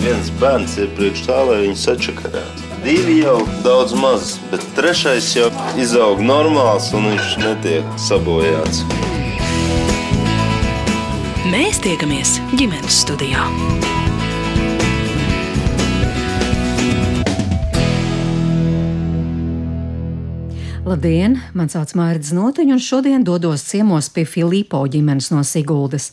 Viens bērns ir priekš tā, lai viņu sačakarētu. Divi jau daudz maz, bet trešais jau izaug normāls un viņš netiek sabojāts. Mēs tiekamies ģimenes studijā. Labdien! Mani sauc Mārcis Notiņš, un šodien dodos ciemos pie Filipo ģimenes no Siguldas.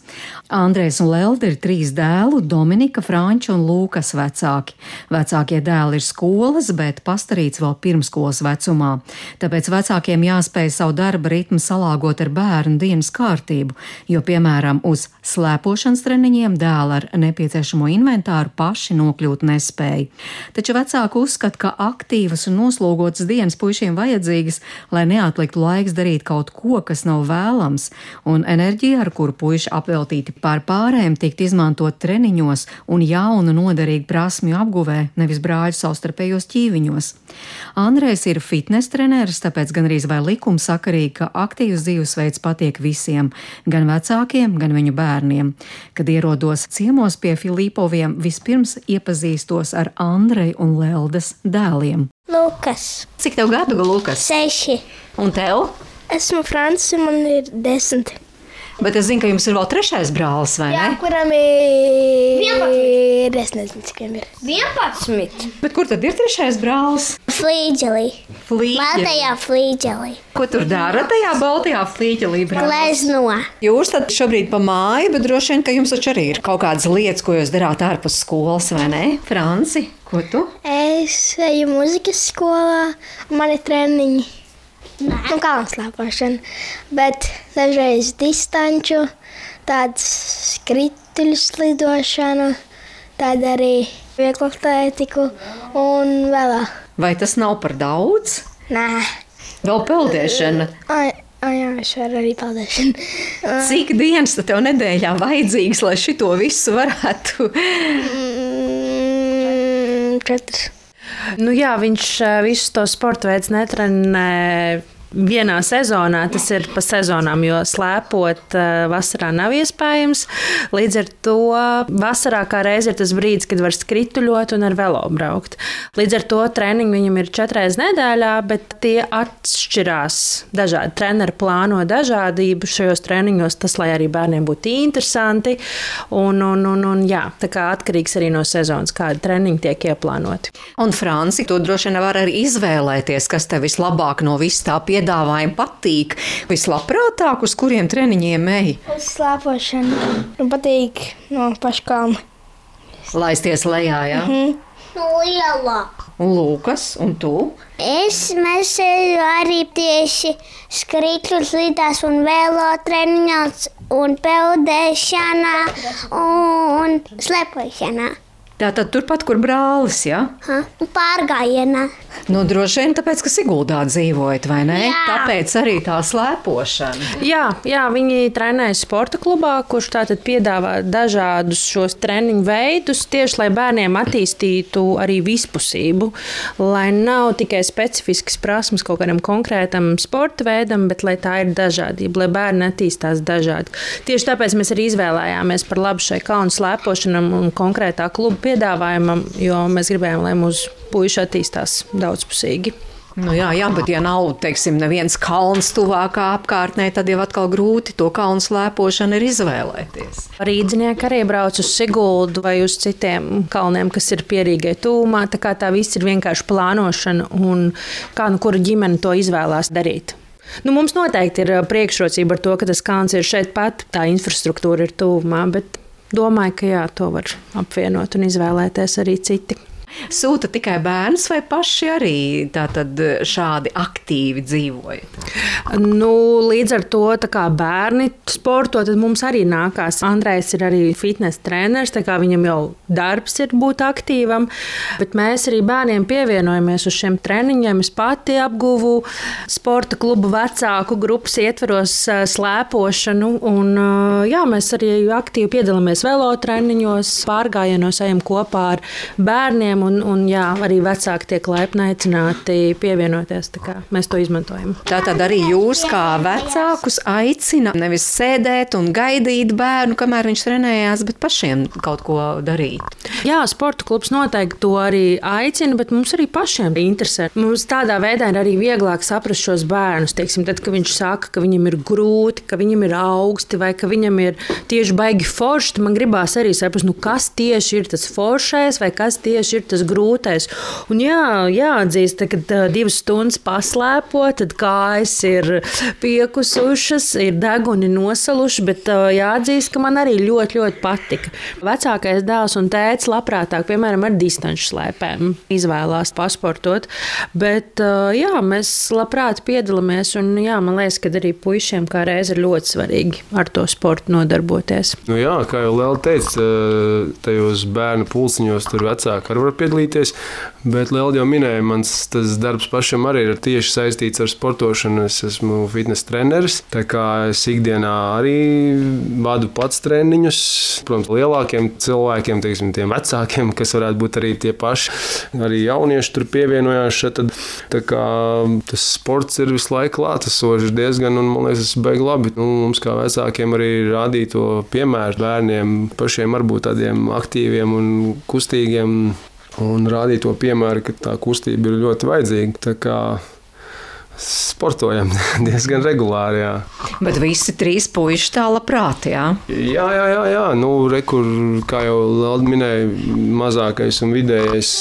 Andrēs un Lelda ir trīs dēlu - Dominika, Franča un Lūkas vecāki. Vecākie dēli ir skolas, bet pastarīts vēl pirmskolas vecumā. Tāpēc vecākiem jāspēj savu darba ritmu salāgot ar bērnu dienas kārtību, jo, piemēram, uz slēpošanas treniņiem dēli ar nepieciešamo inventāru paši nokļūt nespēja. Taču vecāki uzskata, ka aktīvas un noslogotas dienas puišiem vajadzīgas, lai neatliktu laiks darīt kaut ko, kas nav vēlams, un enerģija, ar kuru puiši apveltīti pār pārējiem, tikt izmantot treniņos un jaunu noderīgu prasmju apguvē, nevis brāļu savstarpējos ķīviņos. Andrēs ir fitnes treneris, tāpēc gan arī vai likuma sakarīgi, ka aktīvs dzīvesveids patiek visiem, gan vecākiem, gan viņu bērniem. Kad ierodos ciemos pie Filipoviem, vispirms iepazīstos ar Andreju un Leldas dēliem. Lukas, Cik tev gadu, Lukas? seši. Un tev? Esmu Francis, un man ir desmit. Bet es zinu, ka jums ir vēl trešais brālis, vai ne? kuram ir. Es nezinu, cik viņam ir. 11. Bet kur tad ir trešais brālis? Flīģelī. Flīģi. Baltajā flīģelī. Ko tur dara tajā baltajā flīģelī? Glezno. Jūs tad šobrīd pa māju, bet droši vien, ka jums taču arī ir kaut kādas lietas, ko jūs darāt ārpus skolas, vai ne? Franci, ko tu? Es eju muzikas skolā, man ir treniņi. Nu, kā slēpošana. Bet dažreiz distanču, tādu skrituļu slidošanu, tādu arī vieglu atlētiku un vēl. Vai tas nav par daudz? Nē, Vēl peldēšana. ai, ai, jā, es varu arī peldēšanu. Cik dienas tev nedēļā vajadzīgas, lai šito visu varētu? Mm, Četras. Nu, jā, viņš visus tos sporta veidus netrenē. Vienā sezonā tas ir pa sezonām, jo slēpot eh, vasarā nav iespējams. Līdz ar to vasarā kā reiz ir tas brīdis, kad var skrituļot un ar velo braukt. Līdz ar to treniņi viņam ir četras nedēļā, bet tie atšķirās. Dažādi treneri plāno dažādību šajos treniņos, tas lai arī bērniem būtu interesanti. Un, un, un, un, jā, tā kā atkarīgs arī no sezonas, kādi treniņi tiek ieplānoti. Un Franci, tu droši vien vari arī izvēlēties, kas tev vislabāk no vis tā piedāvājuma patīk. Vislabprātāk, uz kuriem treniņiem ej? Uz slēpošanu. Man patīk no paškām. Laisties lejā, jā. Ja? No lielā. Un Lūkas, un tu? Es mēsēju arī tieši skrituļus lidās un vēlo treniņos un peldēšanā un slepošanā. Tātad turpat, kur brālis, jā? Ha? Un Pārgājienā. Nu, droši vien tāpēc, ka Siguldā dzīvojat, vai ne? Jā. Tāpēc arī tā slēpošana. Jā, jā, viņi trenējas sporta klubā, kurš tātad piedāvā dažādus šos treniņu veidus, tieši lai bērniem attīstītu arī vispusību, lai nav tikai specifiskas prasmes kaut kādam konkrētam sporta veidam, bet lai tā ir dažādība, lai bērni attīstās dažādi. Tieši tāpēc mēs arī izvēlējāmies par labu šai kalnu slēpošanam un konkrētā kluba piedāvājumam, jo mēs gribējām, lai mūsu puiši attīstās daudzpusīgi. Nu, jā, jā, bet ja nav, teiksim, neviens kalns tuvākā apkārtnē, tad jau atkal grūti to kalnu slēpošanu ir izvēlēties. Rīdzinieki arī brauc uz Siguldu vai uz citiem kalniem, kas ir pierīgai tūmā. Tā kā tā viss ir vienkārši plānošana un kā nu kura ģimene to izvēlās darīt. Nu, mums noteikti ir priekšrocība ar to, ka tas kalns ir šeit pat, tā infrastruktūra ir tuvumā, bet domāju, ka jā, to var apvienot un izvēlēties arī citi. Sūta tikai bērns vai paši arī tātad šādi aktīvi dzīvojat? Nu, līdz ar to, kā bērni sporto, tad mums arī nākās. Andrejs ir arī fitnes treneris, tā kā viņam jau darbs ir būt aktīvam. Bet mēs arī bērniem pievienojamies uz šiem treniņiem. Es pati apguvu sporta klubu vecāku grupas ietveros ā, slēpošanu. Un, ā, jā, mēs arī aktīvi piedalāmies velotreniņos, pārgājienos, ejam kopā ar bērniem. Bērniem, un, un jā, arī vecāki tiek laipni aicināti pievienoties. Mēs to izmantojam. Tā tad arī jūs, kā vecākus, aicina nevis sēdēt un gaidīt bērnu, kamēr viņš trenējās, bet pašiem kaut ko darīt. Jā, sporta klubs noteikti to arī aicina, bet mums arī pašiem interesē. Mums tādā veidā ir arī vieglāk saprast šos bērnus. Teiksim, tad, kad viņš saka, ka viņam ir grūti, ka viņam ir augsti vai ka viņam ir tieši baigi forši, man gribās arī saprast, nu, kas tieši ir tas foršais vai kas tieši ir tas grūtais. Un jā, jāatzīst, ka divas stundas paslēpo, tad kājas ir piekusušas, ir deguni nosaluši, bet jāatzīst, ka man arī ļoti, ļoti patika. Vecākais dēls un tēvs labprātāk, piemēram, ar distanču slēpēm izvēlās pasportot. Bet jā, mēs labprāt piedalāmies, un jā, man liekas, ka arī puišiem kā reiz ir ļoti svarīgi ar to sportu nodarboties. Nu jā, kā jau Liela teica, tajos bērnu pulciņos tur vecāki arī var piedalīties. Bet Liela jau minēja, mans darbs pašam arī ir tieši saistīts ar sportošanu. Es esmu fitnes treneris. Tā kā es ikdienā arī vadu pats treniņus. Protams, lielākiem cilvēkiem, teiksim, tiem vecākiem, kas varētu būt arī tie paši, arī jaunieši tur pievienojās. Tad, tā kā tas sports ir visu laiku klātesošs diezgan, un man liekas, tas beigas labi. Nu, mums kā vecākiem arī rādīt to piemēru bērniem, pašiem varbūt tādiem aktīviem un kustīgiem. Un rādīt to piemēru, ka tā kustība ir ļoti vajadzīga. Sportojam diezgan regulāri. Jā. Bet visi trīs puiši tā labprāt, jā? Jā, jā, jā. jā. Nu, rekur, kā jau Lapa minēja, mazākais un vidējais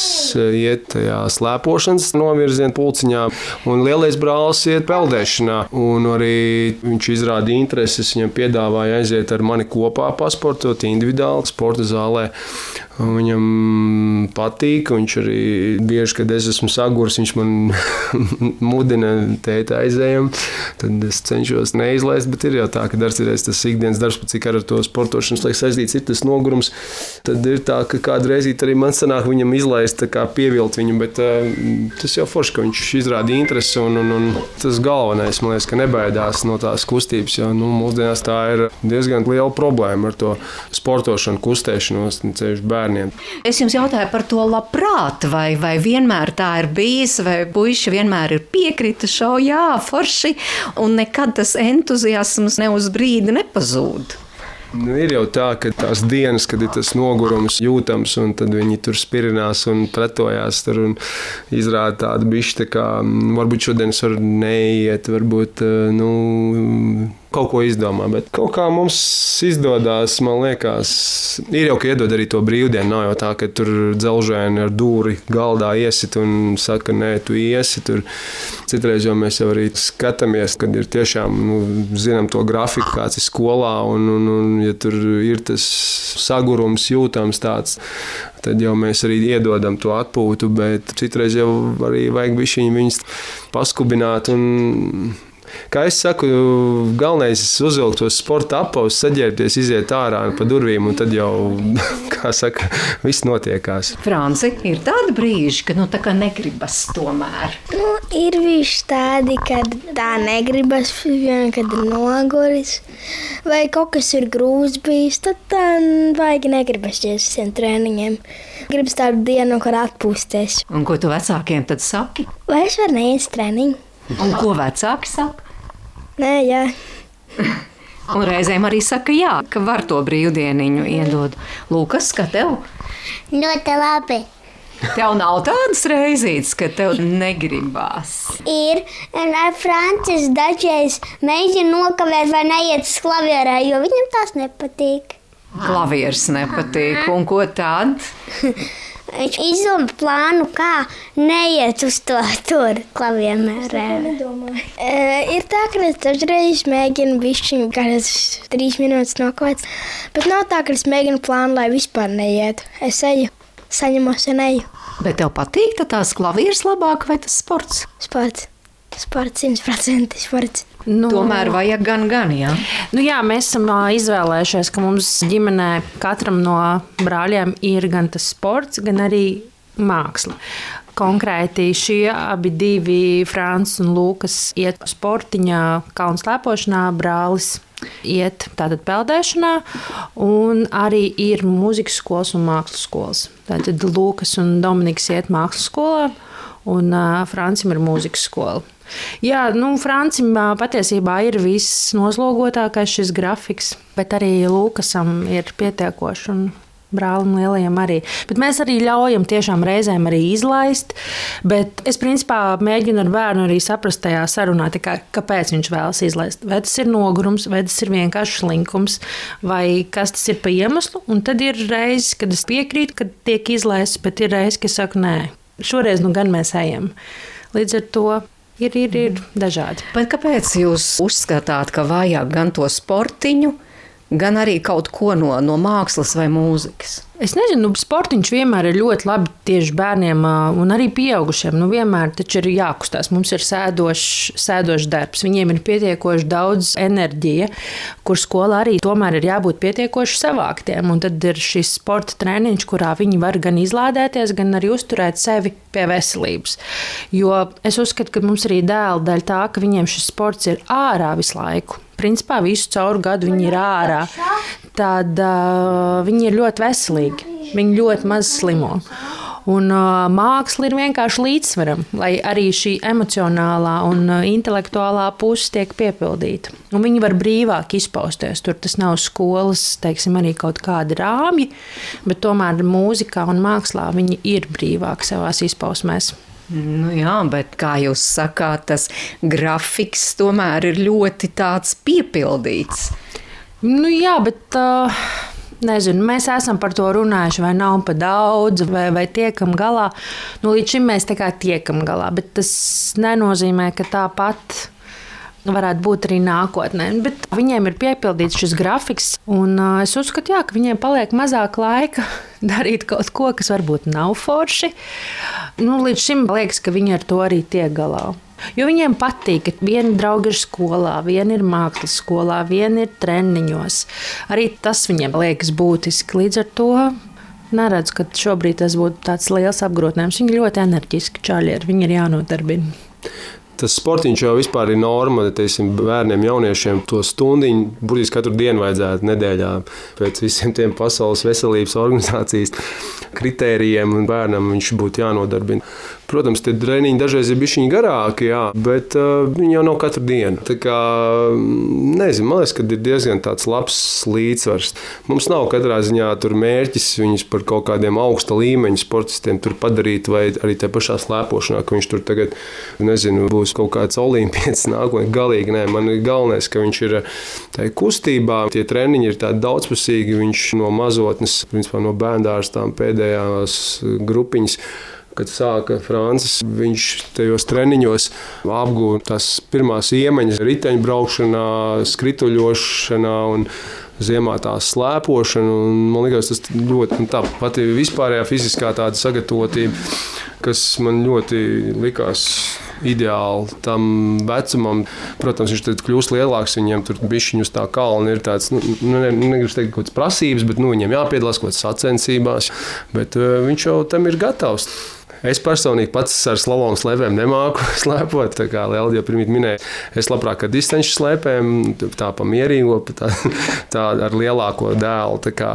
eh, iet tajā slēpošanas novirzienā, pulciņā, un lielais brālis iet peldēšanā. Un arī viņš izrādīja intereses, viņam piedāvāja aiziet ar mani kopā pasportot individuāli sporta zālē. Viņam patīk, viņš arī bieži, kad es esmu sagurs, viņš man mudina tēta aizējam. Tad es cenšos neizlaist, bet ir jau tā, ka ir tas ikdienas darbs, cik ar to sportošanas laiku saistīts, ir tas nogurums. Tad ir tā, ka kādreiz arī man sanāk viņam izlaist, kā pievilt viņu, bet uh, tas jau forši, ka viņš izrāda interesi un, un, un tas galvenais, man liekas, ka nebaidās no tās kustības, jo nu, mūsdienās tā ir diezgan liela problēma ar to sportošanu, kustēšanos, ceļš bērnu bērniem. Es jums jautāju par to labprāt, vai, vai vienmēr tā ir bijis, vai puiši vienmēr ir piekrituši, oh, jā, forši, un nekad tas entuziasms ne uz brīdi nepazūd. Nu, ir jau tā, ka tās dienas, kad ir tas nogurums jūtams, un tad viņi tur spirinās un pretojās tur un izrāda tādu bišķi, tā kā varbūt šodien es varu neiet, varbūt, nu, kaut ko izdomā. Bet kaut kā mums izdodas, man liekas, ir jau ka iedod arī to brīvdienu. Nav jau tā, ka tur dzelžēni ar dūri galdā iesit un saka, nē, tu iesi tur. Citreiz jau mēs jau arī skatāmies, kad ir tiešām, nu, zinām to grafiku, kāds ir skolā, un, un, un ja tur ir tas sagurums jūtams tāds, tad jau mēs arī iedodam to atpūtu, bet citreiz jau arī vajag viņus paskubināt un Kā es saku, galvenais ir uzvilkt tos sporta apavus, saģērbties, iziet ārā pa durvīm, un tad jau, kā saka, viss notiekās. Franci, ir tādi brīži, kad nu, tā kā negribas tomēr. Nu, ir bijuši tādi, kad tā negribas, piemēram, kad ir noguris, vai kaut kas ir grūts bijis, tad tā vajag negribas uz visiem treniņiem. Gribas tādu dienu, kur atpūsties. Un ko tu vecākiem tad saki? Vai es varu neiet treniņu? Un ko vecāki saka? Nē, jā. Un reizēm arī saka, jā, ka var to brīvdieniņu iedot. Lūkas, kā tev? Ļoti labi. Tev nav tādas reizītes, ka tev negribās. Ir ar Francijas dažreiz mēģina nokavēt vai neiet uz klavierē, jo viņam tas nepatīk. Klavieris nepatīk, un ko tad? Viņš izdomā plānu, kā neiet uz to tur klavierē. E, ir tā, ka es dažreiz mēģinu višķiņu, kādas trīs minūtes nokavēt, bet nav tā, ka es mēģinu plānu, lai vispār neietu. Es eju, saņemos un eju. Bet tev patīk tās klavieres labāk vai tas sports? Sports. Sports, 100% sports. Nu, Tomēr vajag gan, gan. Jā, nu, jā mēs esam izvēlējušies, ka mums ģimenē katram no brāļiem ir gan tas sports, gan arī māksla. Konkrēti šie abi divi, Frančs un Lūkas, iet sportiņā, kalnu slēpošanā. Brālis iet tātad peldēšanā, un arī ir mūzikas skolas un mākslas skolas. Tātad Lūkas un Dominiks iet mākslas skolā, un uh, Francim ir mūzikas skola. Jā, nu, Francim patiesībā ir viss noslogotākais šis grafiks, bet arī Lūkasam ir pietiekoši. Un brālim lielajam arī. Bet mēs arī ļaujam tiešām reizēm arī izlaist. Bet es principā mēģinu ar bērnu arī saprast tajā sarunā, kā, kāpēc viņš vēlas izlaist. Vai tas ir nogurums, vai tas ir vienkārši slinkums, vai kas tas ir pa iemeslu. Un tad ir reizes, kad es piekrītu, ka tiek izlaists, bet ir reizes, kad es saku, nē, šoreiz nu gan mēs ejam. Līdz ar to Ir, ir, ir dažādi. Bet kāpēc jūs uzskatāt, ka vajag gan to sportiņu, gan arī kaut ko no, no mākslas vai mūzikas? Es nezinu, nu, sportiņš vienmēr ir ļoti labi tieši bērniem un arī pieaugušiem. Nu, vienmēr taču ir jākustās. Mums ir sēdošs, sēdošs darbs, viņiem ir pietiekoši daudz enerģija, kur skolā arī tomēr ir jābūt pietiekoši savāktiem. Un tad ir šis sporta treniņš, kurā viņi var gan izlādēties, gan arī uzturēt sevi pie veselības. Jo es uzskatu, ka mums arī dēla daļa tā, ka viņiem šis sports ir ārā visu laiku. Principā visu cauru gadu viņi ir ārā. Tad uh, viņi ir ļoti veselīgi. Viņi ļoti maz slimo. Un uh, māksla ir vienkārši līdzsvaram, lai arī šī emocionālā un uh, intelektuālā puse tiek piepildīta. Un viņi var brīvāk izpausties. Tur tas nav skolas, teiksim, arī kaut kādi rāmji, bet tomēr mūzikā un mākslā viņi ir brīvāki savās izpausmēs. Nu jā, bet kā jūs sakāt, tas grafiks tomēr ir ļoti piepildīts. Nu jā, bet. Uh, Nezinu, mēs esam par to runājuši, vai nav pa daudz, vai, vai tiekam galā. Nu, līdz šim mēs tiekam galā, bet tas nenozīmē, ka tāpat varētu būt arī nākotnē. Bet viņiem ir piepildīts šis grafiks, un es uzskatu, jā, ka viņiem paliek mazāk laika darīt kaut ko, kas varbūt nav forši. Nu, līdz šim liekas, ka viņi ar to arī tiek galā. Jo viņiem patīk, ka viena drauga ir skolā, viena ir mākslas skolā, viena ir treniņos. Arī tas viņiem liekas būtiski. Līdz ar to neredzu, ka šobrīd tas būtu tāds liels apgrūtinājums. Viņi ļoti enerģiski čaļi ir, viņi ir jānodarbina. Tas sportiņš jau vispār ir norma. Teiksim, bērniem, jauniešiem to stundu burtiski katru dienu vajadzētu nedēļā pēc visiem tiem pasaules veselības organizācijas kritērijiem, bērnam viņš būtu jānodarbina. Protams, tie treniņi dažreiz ir bijuši garāki, jā, bet uh, viņi jau nav katru dienu. Tā kā, mm, nezinu, man liekas, ka ir diezgan labs līdzsvars. Mums nav katrā ziņā mērķis viņus par kaut kādiem augsta līmeņa sportistiem padarīt, vai arī tajā pašā slēpošanā, ka viņš tur tagad, nezinu, būs kaut kāds olimpietis nākotnē. Galīgi nē, man ir galvenais, ka viņš ir tajā kustībā. Tie treniņi ir tādi daudzpusīgi, viņš no mazotnes, principā no bērndārstām pēdējās grupiņas kad sāka Francis. Viņš tajos treniņos apgūta tās pirmās iemaņas riteņbraukšanā, skrituļošanā. Ziemā tā slēpošana, un man liekas, tas ļoti nu, tā pati vispārējā fiziskā tāda sagatavotība, kas man ļoti likās ideāli tam vecumam. Protams, viņš tad kļūst lielāks, viņam tur bišķiņus tā kalni ir tāds, nu, nu ne, negribu teikt, kaut kāds prasības, bet nu, viņam jāpiedalās kaut kādas sacensībās, bet uh, viņš jau tam ir gatavs. Es personīgi pats ar slavām slēpēm nemāku slēpot. Kā Lielija pirmie minēja, es labprāk ar distanču slēpēm, tā pa mierīgo, tā, tā ar lielāko dēlu. Kā,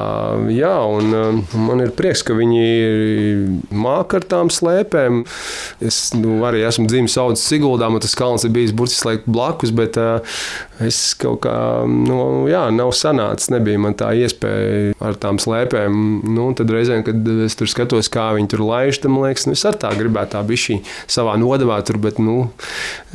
jā, un um, man ir prieks, ka viņi māca ar tām slēpēm. Es nu, arī esmu dzimis audzis Siguldā, man tas kalns ir bijis burtiski blakus, bet uh, es kaut kā, nu, jā, nav sanācis, nebija man tā iespēja ar tām slēpēm. Nu, tad reizēm, kad es tur skatos, kā viņi tur laiž, tam liekas, nu, es ar tā gribētu tā bišķi savā nodevā tur, bet, nu,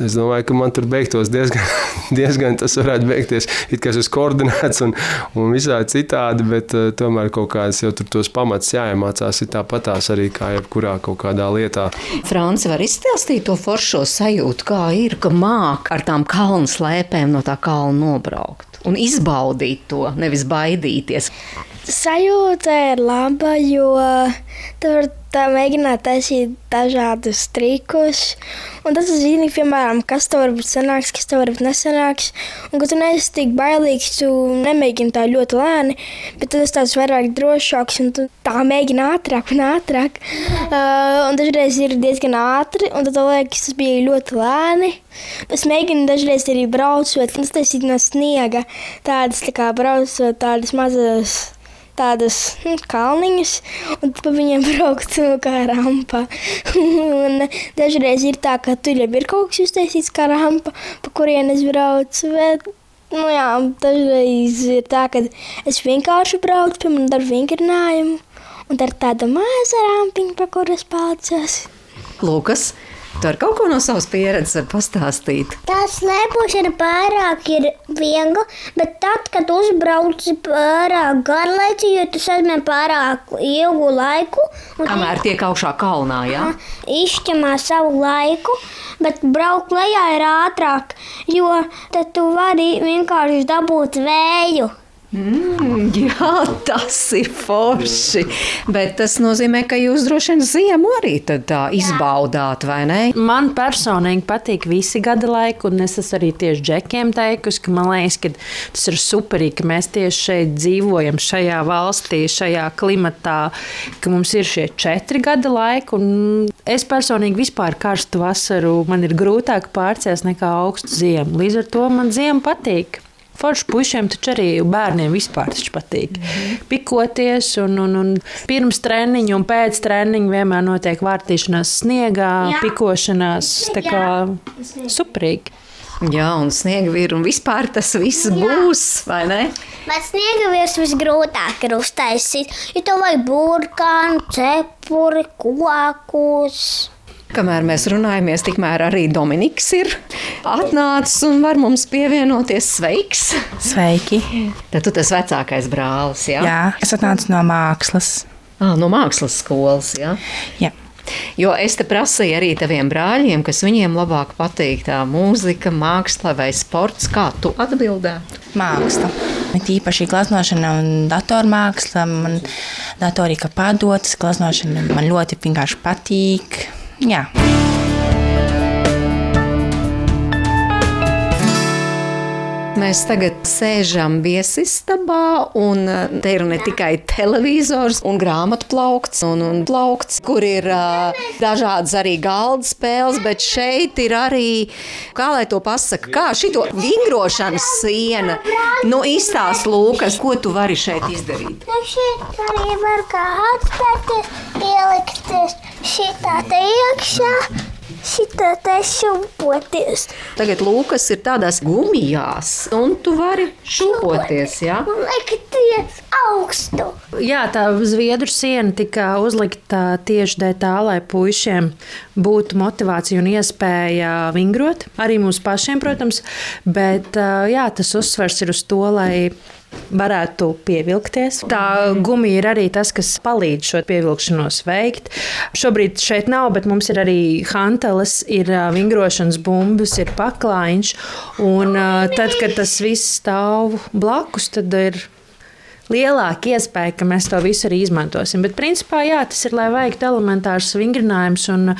es domāju, ka man tur beigtos diezgan, diezgan tas varētu beigties, it kā es esmu koordinēts un, un visādi citādi, bet uh, tomēr kaut kādas jau tur tos pamats jāiemācās, ir tāpatās arī kā jebkurā kaut kādā lietā. Franci var izstāstīt to foršo sajūtu, kā ir, ka māk ar tām kalnu slēpēm no tā kalna nobraukt un izbaudīt to, nevis baidīties. Sajūta ir laba, jo Tu vari tā mēģināt taisīt dažādus trikus. Un tas ir zini, piemēram, kas tev varbūt sanāks, kas tev varbūt nesanāks. Un, kad tu neesi tik bailīgs, tu nemēģini tā ļoti lēni, bet tu esi tāds vairāk drošāks un tu tā mēģini ātrāk un ātrāk. Uh, un dažreiz ir diezgan ātri, un tad liekas, tas bija ļoti lēni. Es mēģinu dažreiz arī braucot, uztaisīt no sniega tādas tā kā braucot, tādas mazas tādas nu, kalniņas, un pa viņiem braukt kā rampa. un dažreiz ir tā, ka tur jau ir kaut kas uztaisīts kā rampa, pa kurien es braucu. Bet, nu, jā, dažreiz ir tā, ka es vienkārši braucu pie manas darba vingrinājumu, un tā ir tāda maza rampiņa, pa kuras pācās. Lūkas, Tu ar kaut ko no savas pieredzes vari pastāstīt. Tā slēpošana pārāk ir viegla, bet tad, kad uzbrauc pārāk garlaicīgi, jo tas aizņem pārāk ilgu laiku, Kamēr tiek augšā kalnā, jā? izķemā savu laiku, bet braukt lejā ir ātrāk, jo tad tu vari vienkārši dabūt vēju. Mm, jā, tas ir forši. Bet tas nozīmē, ka jūs droši vien ziemu arī tā izbaudāt, vai ne? Man personīgi patīk visi gada laiki, un es arī tieši džekiem teikusi, ka man liekas, ka tas ir superīgi, ka mēs tieši šeit dzīvojam, šajā valstī, šajā klimatā, ka mums ir šie četri gada laiki. Es personīgi vispār karstu vasaru man ir grūtāk pārciest nekā augstu ziemu. Līdz ar to man ziema patīk. Forši puišiem taču arī bērniem vispār patīk. Mm -hmm. Pikoties, un, un, un pirms treniņa un pēc treniņa vienmēr notiek vārtīšanās sniegā, Jā. pikošanās. Tā kā superīgi. Jā, un sniega vīri, un vispār tas viss būs, vai ne? Bet sniega virsmas visgrūtāk ir uztaisīt, jo tev vajag burkānu, cepuri, kokus. Kamēr mēs runājamies, tikmēr arī Dominiks ir atnācis un var mums pievienoties. Sveiks! Sveiki! Tad tu tas vecākais brālis, jā? Jā, es atnācu no mākslas. Ah, no mākslas skolas, jā. Jā. Jo es te prasīju arī taviem brāļiem, kas viņiem labāk patīk tā mūzika, māksla vai sports. Kā tu atbildētu? Māksla. It īpaši glaznošana un datormāksla. Man datorika padodas, glaznošana man ļoti vienkārši patīk. Jā. Mēs tagad sēžam viesistabā, un uh, te ir ne tikai televizors, un grāmatu plaukts, un, un plaukts, kur ir uh, dažādas arī galda spēles, bet šeit ir arī, kā lai to pasaka, kā šito vingrošanas siena. Nu, izstāst Lūkas, ko tu vari šeit izdarīt. Nu šeit arī var kā atspērties, ielikties šitā te iekšā, šitā te šūpoties. Tagad Lūkas ir tādās gumijās, un tu vari šūpoties, jā? Un likties augstu. Jā, tā zviedru siena tika uzlikta tieši tā, lai puišiem būtu motivācija un iespēja vingrot. Arī mums pašiem, protams, bet jā, tas uzsvers ir uz to, lai varētu pievilkties. Tā gumija ir arī tas, kas palīdz šo pievilkšanos veikt. Šobrīd šeit nav, bet mums ir arī hanteles, ir vingrošanas bumbas, ir paklājiņš. Un tad, kad tas viss stāv blakus, tad ir lielāka iespēja, ka mēs to visu arī izmantosim. Bet, principā, jā, tas ir, lai veiktu elementārs vingrinājums, un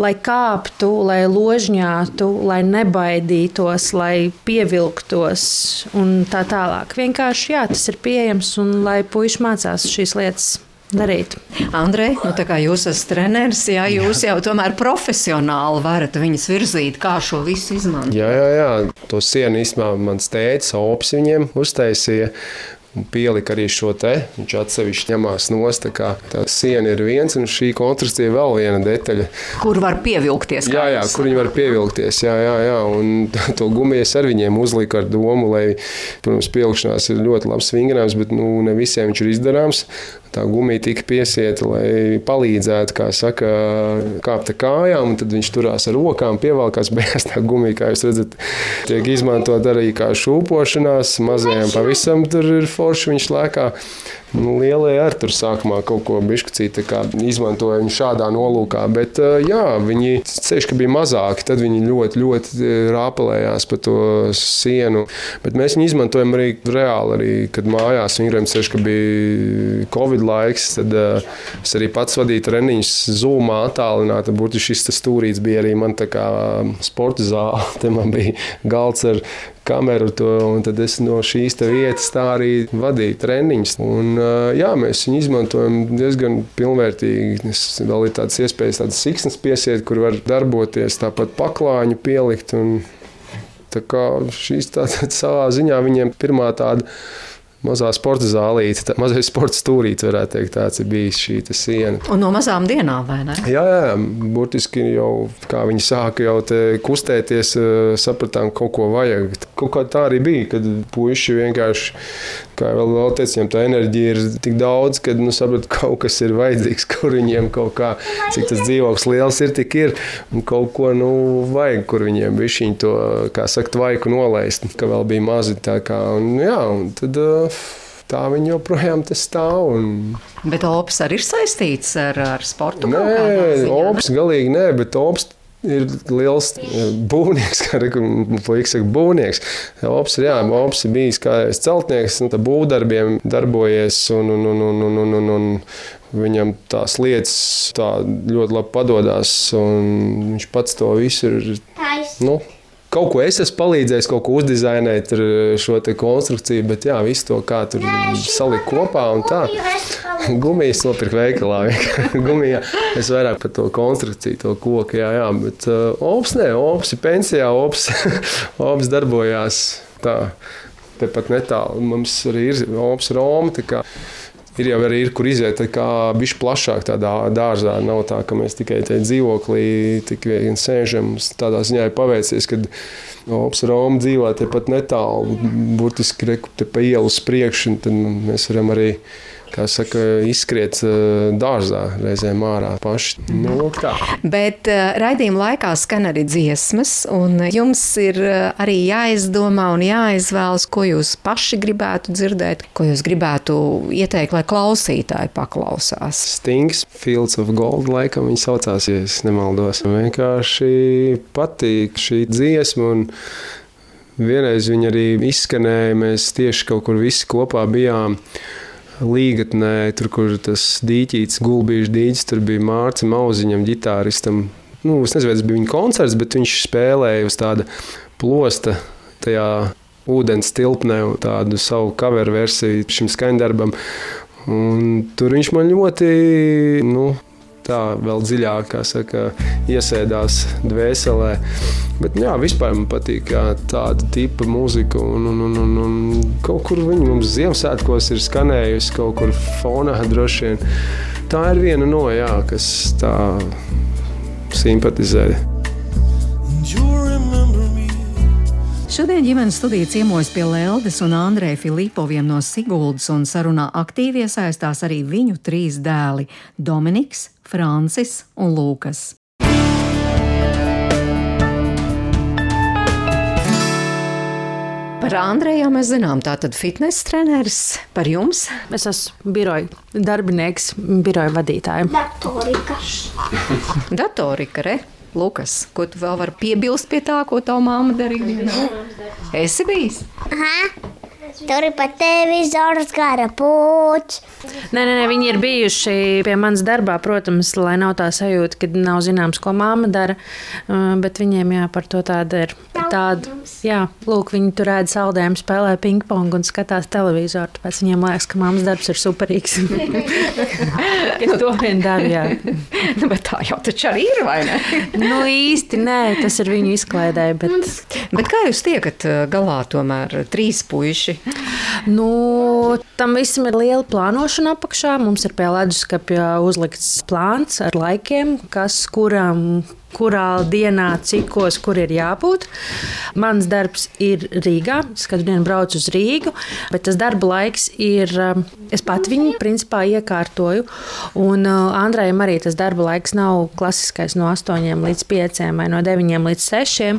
lai kāptu, lai ložņātu, lai nebaidītos, lai pievilktos un tā tālāk. Vienkārši jā, tas ir pieejams un lai puiši mācās šīs lietas. Darīt. Andrej, nu tā kā jūs esat treneris, jā, jūs jau tomēr profesionāli varat viņus virzīt, kā šo visu izmantot. Jā, jā, jā. To sienu īstenībā mans tēvs Opis viņiem uztaisīja. Pielika arī šo te. Viņš atsevišķi ņemās nost. Kā tā siena ir viens, un šī kontrastīva ir vēl viena detaļa. Kur var pievilkties? Jā, jā, kur viņi var pievilkties. Jā, jā, jā. Un to gumiju es ar viņiem uzliku ar domu, lai, protams, pievilkšanās ir ļoti labs vingrinājums, bet nu, ne visiem viņš ir izdarāms. Tā gumija tika piesieta, lai palīdzētu, kā saka, kāpt ar kājām, tad viņš turās ar rokām, pievelkās beigās. Tā gumija, kā jūs redzat, tiek izmantot arī kā šūpošanās. Mazajiem pavisam tur ir forši, viņš lēkā. Nu, lielie arī tur sākumā kaut ko bišķicīt izmantoja viņu šādā nolūkā, bet jā, viņi ceļš, ka bija mazāki, tad viņi ļoti, ļoti rāpelējās pa to sienu. Bet mēs viņu izmantojam arī reāli, arī, kad mājās vingrējam ceļš, ka bija Covid laiks, tad uh, es arī pats vadīju treniņus zūmā attālināti. Būtiski šis stūrīts bija arī man kā sporta zāle. Te man bija galds ar kameru, to, un tad es no šīs vietas tā arī vadīju treniņus. Un, uh, jā, mēs viņu izmantojam diezgan pilnvērtīgi. Es vēl ir tādas iespējas, tādas siksnas piesiet, kur var darboties, tāpat paklāņu pielikt. Un, Tā kā šīs tādā savā ziņā viņiem pirmā tāda mazā sporta zālīte, mazais sporta stūrītis, varētu teikt, tāds ir bijis šī siena. Un no mazām dienām, vai ne? Jā, jā burtiski jau, kā viņi sāka jau kustēties, eh, sapratām, ka kaut ko vajag. Kaut kā tā arī bija, kad puiši vienkārši, kā vēl, vēl teicu, tā enerģija ir tik daudz, ka, nu, saprat, kaut kas ir vajadzīgs, kur viņiem kaut kā, cik tas dzīvoklis liels ir, tik ir, un kaut ko, nu, vajag, kur viņiem bišķiņ to, kā saka, tvaiku nolaist, ka vēl bija mazi tā kā, un jā, un tad, uh, tā viņi joprojām stāv. Un... Bet ops arī ir saistīts ar, ar sportu? Nē, ops galīgi nē, bet ops ir liels e, būvnieks, kā puikas saka, būvnieks. Ops ir, jā, ops ir bijis kā celtnieks, nu, būvdarbiem darbojies un, un, un, un, un, un, un, un viņam tās lietas tā ļoti labi padodas, un viņš pats to visu ir. Nu, kaut ko es esmu palīdzējis, kaut ko uzdizainēt ar šo konstrukciju, bet jā, visu to kā tur salikt kopā un tā. Gumijas nopirkt veikalā. Gumijā es vairāk par to konstrukciju, to koku, jā, jā bet uh, ops, nē, ops ir pensijā, ops, ops darbojās tā. Tepat netālu mums arī ir ops Roma. Ir jau arī, ir, kur iziet bišķi plašāk tādā dārzā. Nav tā, ka mēs tikai tajā dzīvoklī tikai sēžam. Tādā ziņā ir paveicies, ka Ops Roma dzīvo tepat netālu, burtiski re, te pa ielas priekšu, tad mēs varam arī kā saka, izskriet eh, dārzā, reizēm ārā paši. Nu, tā. Bet uh, raidījuma laikā skan arī dziesmas, un jums ir uh, arī jāizdomā un jāizvēlas, ko jūs paši gribētu dzirdēt, ko jūs gribētu ieteikt, lai klausītāji paklausās. Stings, Fields of Gold, laikam viņi saucās, ja es nemaldos. Vienkārši patīk šī dziesma. Un, Vienreiz viņa arī izskanēja, mēs tieši kaut kur visi kopā bijām līgatnē, tur, kur tas dīķītis, gulbīšu dīķis, tur bija Mārcis Mauziņam, ģitāristam. Nu, es nezinu, vai tas bija viņa koncerts, bet viņš spēlēja uz tāda plosta tajā ūdens tilpnē tādu savu cover versiju šim skaņdarbam. Un tur viņš man ļoti nu, tā vēl dziļāk saka, iesēdās dvēselē. Bet jā, vispār man patīk jā, tāda tipa mūzika. Un, un, un, un, un kaut kur viņa mums Ziemassvētkos ir skanējusi, kaut kur fonā droši vien. Tā ir viena no, jā, kas tā simpatizē. Šodien ģimenes studija ciemos pie Leldes un Andrēja Filipoviem no Siguldas, un sarunā aktīvi iesaistās arī viņu trīs dēli - Dominiks, Francis un Lūkas. Par Andreju mēs zinām, tā tad fitnesa treneris par jums. Es esmu biroja darbinieks, biroja vadītāja. Datorika. Datorika, re? Lukas, ko tu vēl vari piebilst pie tā, ko tava māma darīja? Esi bijis? Aha. Tur ir pat televizors, gara puķis. Nē, nē, nē, viņi ir bijuši pie manas darbā, protams, lai nav tā sajūta, ka nav zināms, ko māma dara. Uh, bet viņiem jā, par to tāda ir. Tāda, jā, lūk, viņi tur ēd saldējumu, spēlē pingpong un skatās televizoru. Tāpēc viņiem liekas, ka māmas darbs ir superīgs. Ka to vien dara, jā. Nu, bet tā jau taču arī ir, vai ne? nu, īsti nē, tas ir viņu izklaidē. Bet... bet kā jūs tiekat uh, galā tomēr trīs puiši? Nu, tam visam ir liela plānošana apakšā. Mums ir pie leduskapja uzlikts plāns ar laikiem, kas kuram kurā dienā, cikos, kur ir jābūt. Mans darbs ir Rīgā. Es katru dienu braucu uz Rīgu, bet tas darba laiks ir. Um, es pat viņu principā iekārtoju. Un uh, Andrejam arī tas darba laiks nav klasiskais no 8 līdz 5 vai no 9 līdz 6.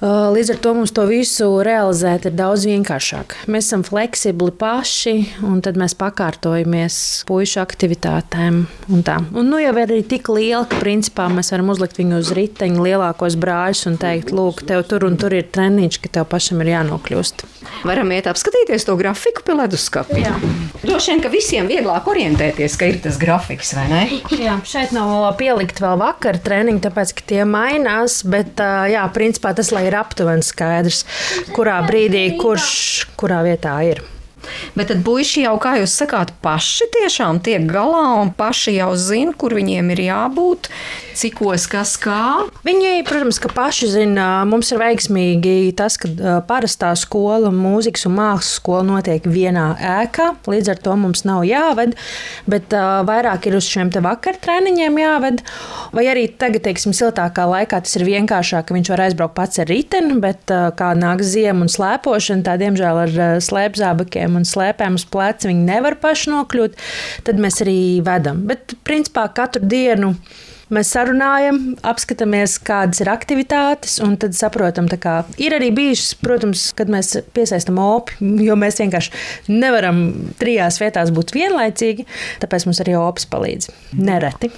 Līdz ar to mums to visu realizēt ir daudz vienkāršāk. Mēs esam fleksibli paši, un tad mēs pakārtojamies puišu aktivitātēm. Un tā. un nu jau ir arī tik liela, ka principā mēs varam uzlikt viņu uz riteņa lielākos brāļus un teikt, lūk, tev tur un tur ir treniņš, ka tev pašam ir jānokļūst. Varam iet apskatīties to grafiku pie leduskapa. Droši vien, ka visiem vieglāk orientēties, ka ir tas grafiks, vai ne? Jā, šeit nav pielikt vēl vakar treniņi, tāpēc, ka tie mainās, bet jā, principā tas, lai ir aptuveni skaidrs, kurā brīdī kurš kurā vietā ir. Bet tad puiši jau, kā jūs sakāt, paši tiešām tiek galā un paši jau zina, kur viņiem ir jābūt, cikos kas kā. Viņi, protams, ka paši zina, mums ir veiksmīgi tas, ka parastā skola, mūzikas un mākslas skola notiek vienā ēkā. Līdz ar to mums nav jāved, bet uh, vairāk ir uz šiem te vakar treniņiem jāved. Vai arī tagad, teiksim, siltākā laikā tas ir vienkāršāk, ka viņš var aizbraukt pats ar riteni, bet uh, kā nāk ziema un slēpošana, tā diemžēl ar uh, slēpzābakiem un slēpēm uz pleca viņi nevar paši nokļūt, tad mēs arī vedam. Bet principā katru dienu. Mēs sarunājam, apskatāmies, kādas ir aktivitātes, un tad saprotam, ka ir arī bijušas, protams, kad mēs piesaistām opi, jo mēs vienkārši nevaram trijās vietās būt vienlaicīgi, tāpēc mums arī opis palīdz. Nereti.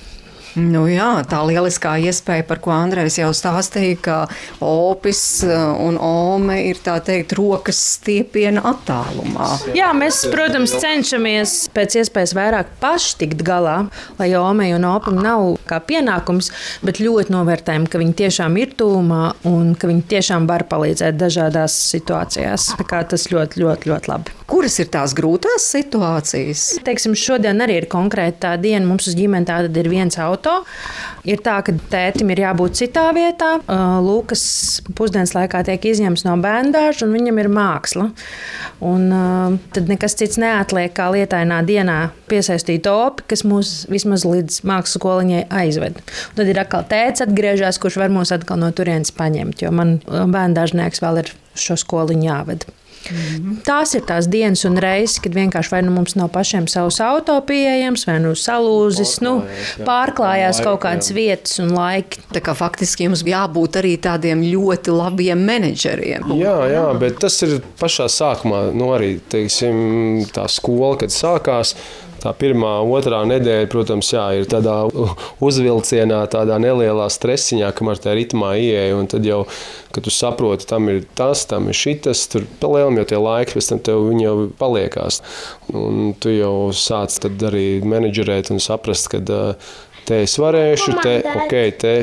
Nu jā, tā lieliskā iespēja, par ko Andrejs jau stāstīja, ka opis uh, un ome ir tā teikt rokas stiepiena attālumā. Jā, mēs, protams, cenšamies pēc iespējas vairāk paši tikt galā, lai omei un opim nav kā pienākums, bet ļoti novērtējam, ka viņi tiešām ir tūmā un ka viņi tiešām var palīdzēt dažādās situācijās. Tā kā tas ļoti, ļoti, ļoti labi. Kuras ir tās grūtās situācijas? Teiksim, šodien arī ir konkrēta diena. Mums uz ģimeni tāda ir viens auto auto. Ir tā, ka tētim ir jābūt citā vietā. Lūkas pusdienas laikā tiek izņemts no bērngāža, un viņam ir māksla. Un, tad nekas cits neatliek, kā lietainā dienā piesaistīt opi, kas mūs vismaz līdz mākslas skoliņai aizved. Un tad ir atkal tēts atgriežas, kurš var mūs atkal no turienes paņemt, jo man bērngāžnieks vēl ir šo skoliņu jāved. Mm. Tās ir tās dienas un reizes, kad vienkārši vai nu mums nav pašiem savs auto pieejams, vai nu salūzis, nu, pārklājās kaut kādas vietas un laiki. Tā kā faktiski jums jābūt arī tādiem ļoti labiem menedžeriem. Jā, jā, bet tas ir pašā sākumā, nu arī, teiksim, tā skola, kad sākās, Tā pirmā, otrā nedēļa, protams, jā, ir tādā uzvilcienā, tādā nelielā stresiņā, kamēr tā ritmā ieeja. Un tad jau, kad tu saproti, tam ir tas, tam ir šis, tur palielam jau tie laiki, pēc tam tev viņi jau paliekās. Un tu jau sāc arī menedžerēt un saprast, ka te es varēšu, te, ok, te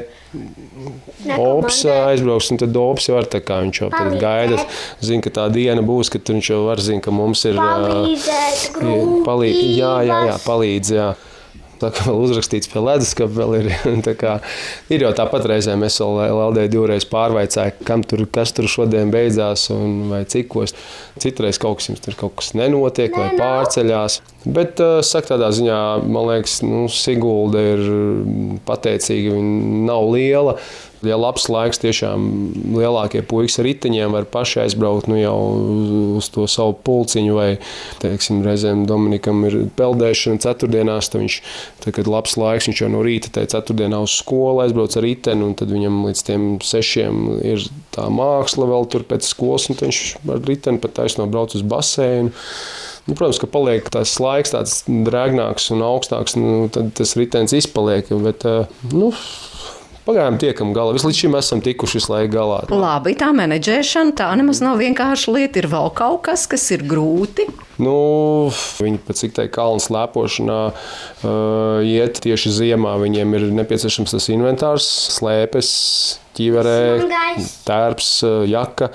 Ops aizbrauks, un tad Ops jau var tā kā viņš jau tad gaida. Zina, ka tā diena būs, kad viņš jau var zināt, ka mums ir. Palīdzēt, palīdz, jā, jā, jā, palīdz. Jā. Tā kā vēl uzrakstīts pie leduskapa, vēl ir. Kā, ir jau tāpat reizē mēs vēl Latvijā divreiz pārvaicājām, kam tur, kas tur šodien beidzās un vai cikos. Citreiz kaut kas, tur kaut kas nenotiek vai pārceļās. Bet, saka, tādā ziņā, man liekas, nu, Sigulda ir pateicīga, viņa nav liela. Ja labs laiks, tiešām lielākie puikas ar riteņiem var paši aizbraukt nu, jau uz to savu pulciņu, vai, teiksim, reizēm Dominikam ir peldēšana ceturtdienās, tad viņš, tad, kad labs laiks, viņš jau no rīta tajā ceturtdienā uz skolu aizbrauc ar riteni, un tad viņam līdz tiem sešiem ir tā māksla vēl tur pēc skolas, un viņš ar riteni pat taisno brauc uz baseinu. Nu, protams, ka paliek tas laiks tāds drēgnāks un augstāks, nu, tad tas ritenis izpaliek. Bet, nu, Pagaidām tiekam galā. Līdz šim esam tikuši visu laiku galā. Labi, tā menedžēšana tā nemaz nav vienkārši lieta. Ir vēl kaut kas, kas ir grūti. Nu, viņi pat cik tā kalnu slēpošanā uh, iet tieši ziemā. Viņiem ir nepieciešams tas inventārs, slēpes, ķīverē, tērps, jaka.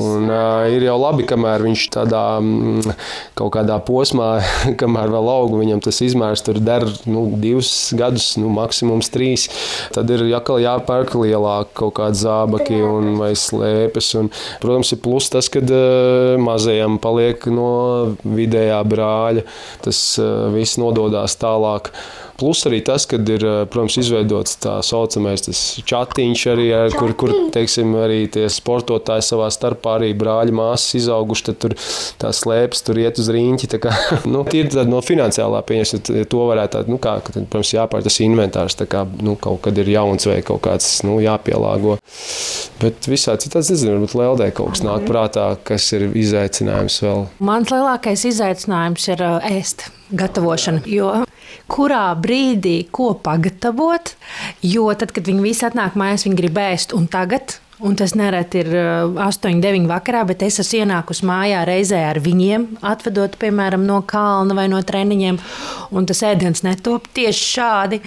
Un, uh, ir jau labi, kamēr viņš tādā mm, kaut kādā posmā, kamēr vēl aug, viņam tas izmērs tur der nu, divus gadus, nu, maksimums trīs. Tad ir jākal jāpērk lielāk kaut kādi zābaki un vai slēpes. Un, protams, ir plus tas, ka uh, mazajam paliek no vidējā brāļa. Tas uh, viss nododas tālāk. Plus arī tas, ka ir protams, izveidots tā saucamais chatiņš, arī, ar, kur, kur teiksim, arī tie sportotāji savā starpā, arī brāļi, māsas izauguši. Tad tur tā slēpjas, tur iet uz rīņķi. Kā, nu, ir no finansiālā pieņemsim, to varētu teikt, nu, kā, ka, protams, jāpār tas inventārs. Kā, nu, kaut kad ir jauns vai kaut kāds nu, jāpielāgo. Bet visā citā ziņā, varbūt Leldē kaut kas nāk prātā, kas ir izaicinājums vēl. Mans lielākais izaicinājums ir ēst, gatavošana. Jo kurā brīdī ko pagatavot, jo tad, kad viņi visi atnāk mājās, viņi grib ēst un tagad. Un tas nereti ir 8, 9 vakarā, bet es esmu ienākusi mājā reizē ar viņiem, atvedot, piemēram, no kalna vai no treniņiem. Un tas ēdiens netop tieši šādi.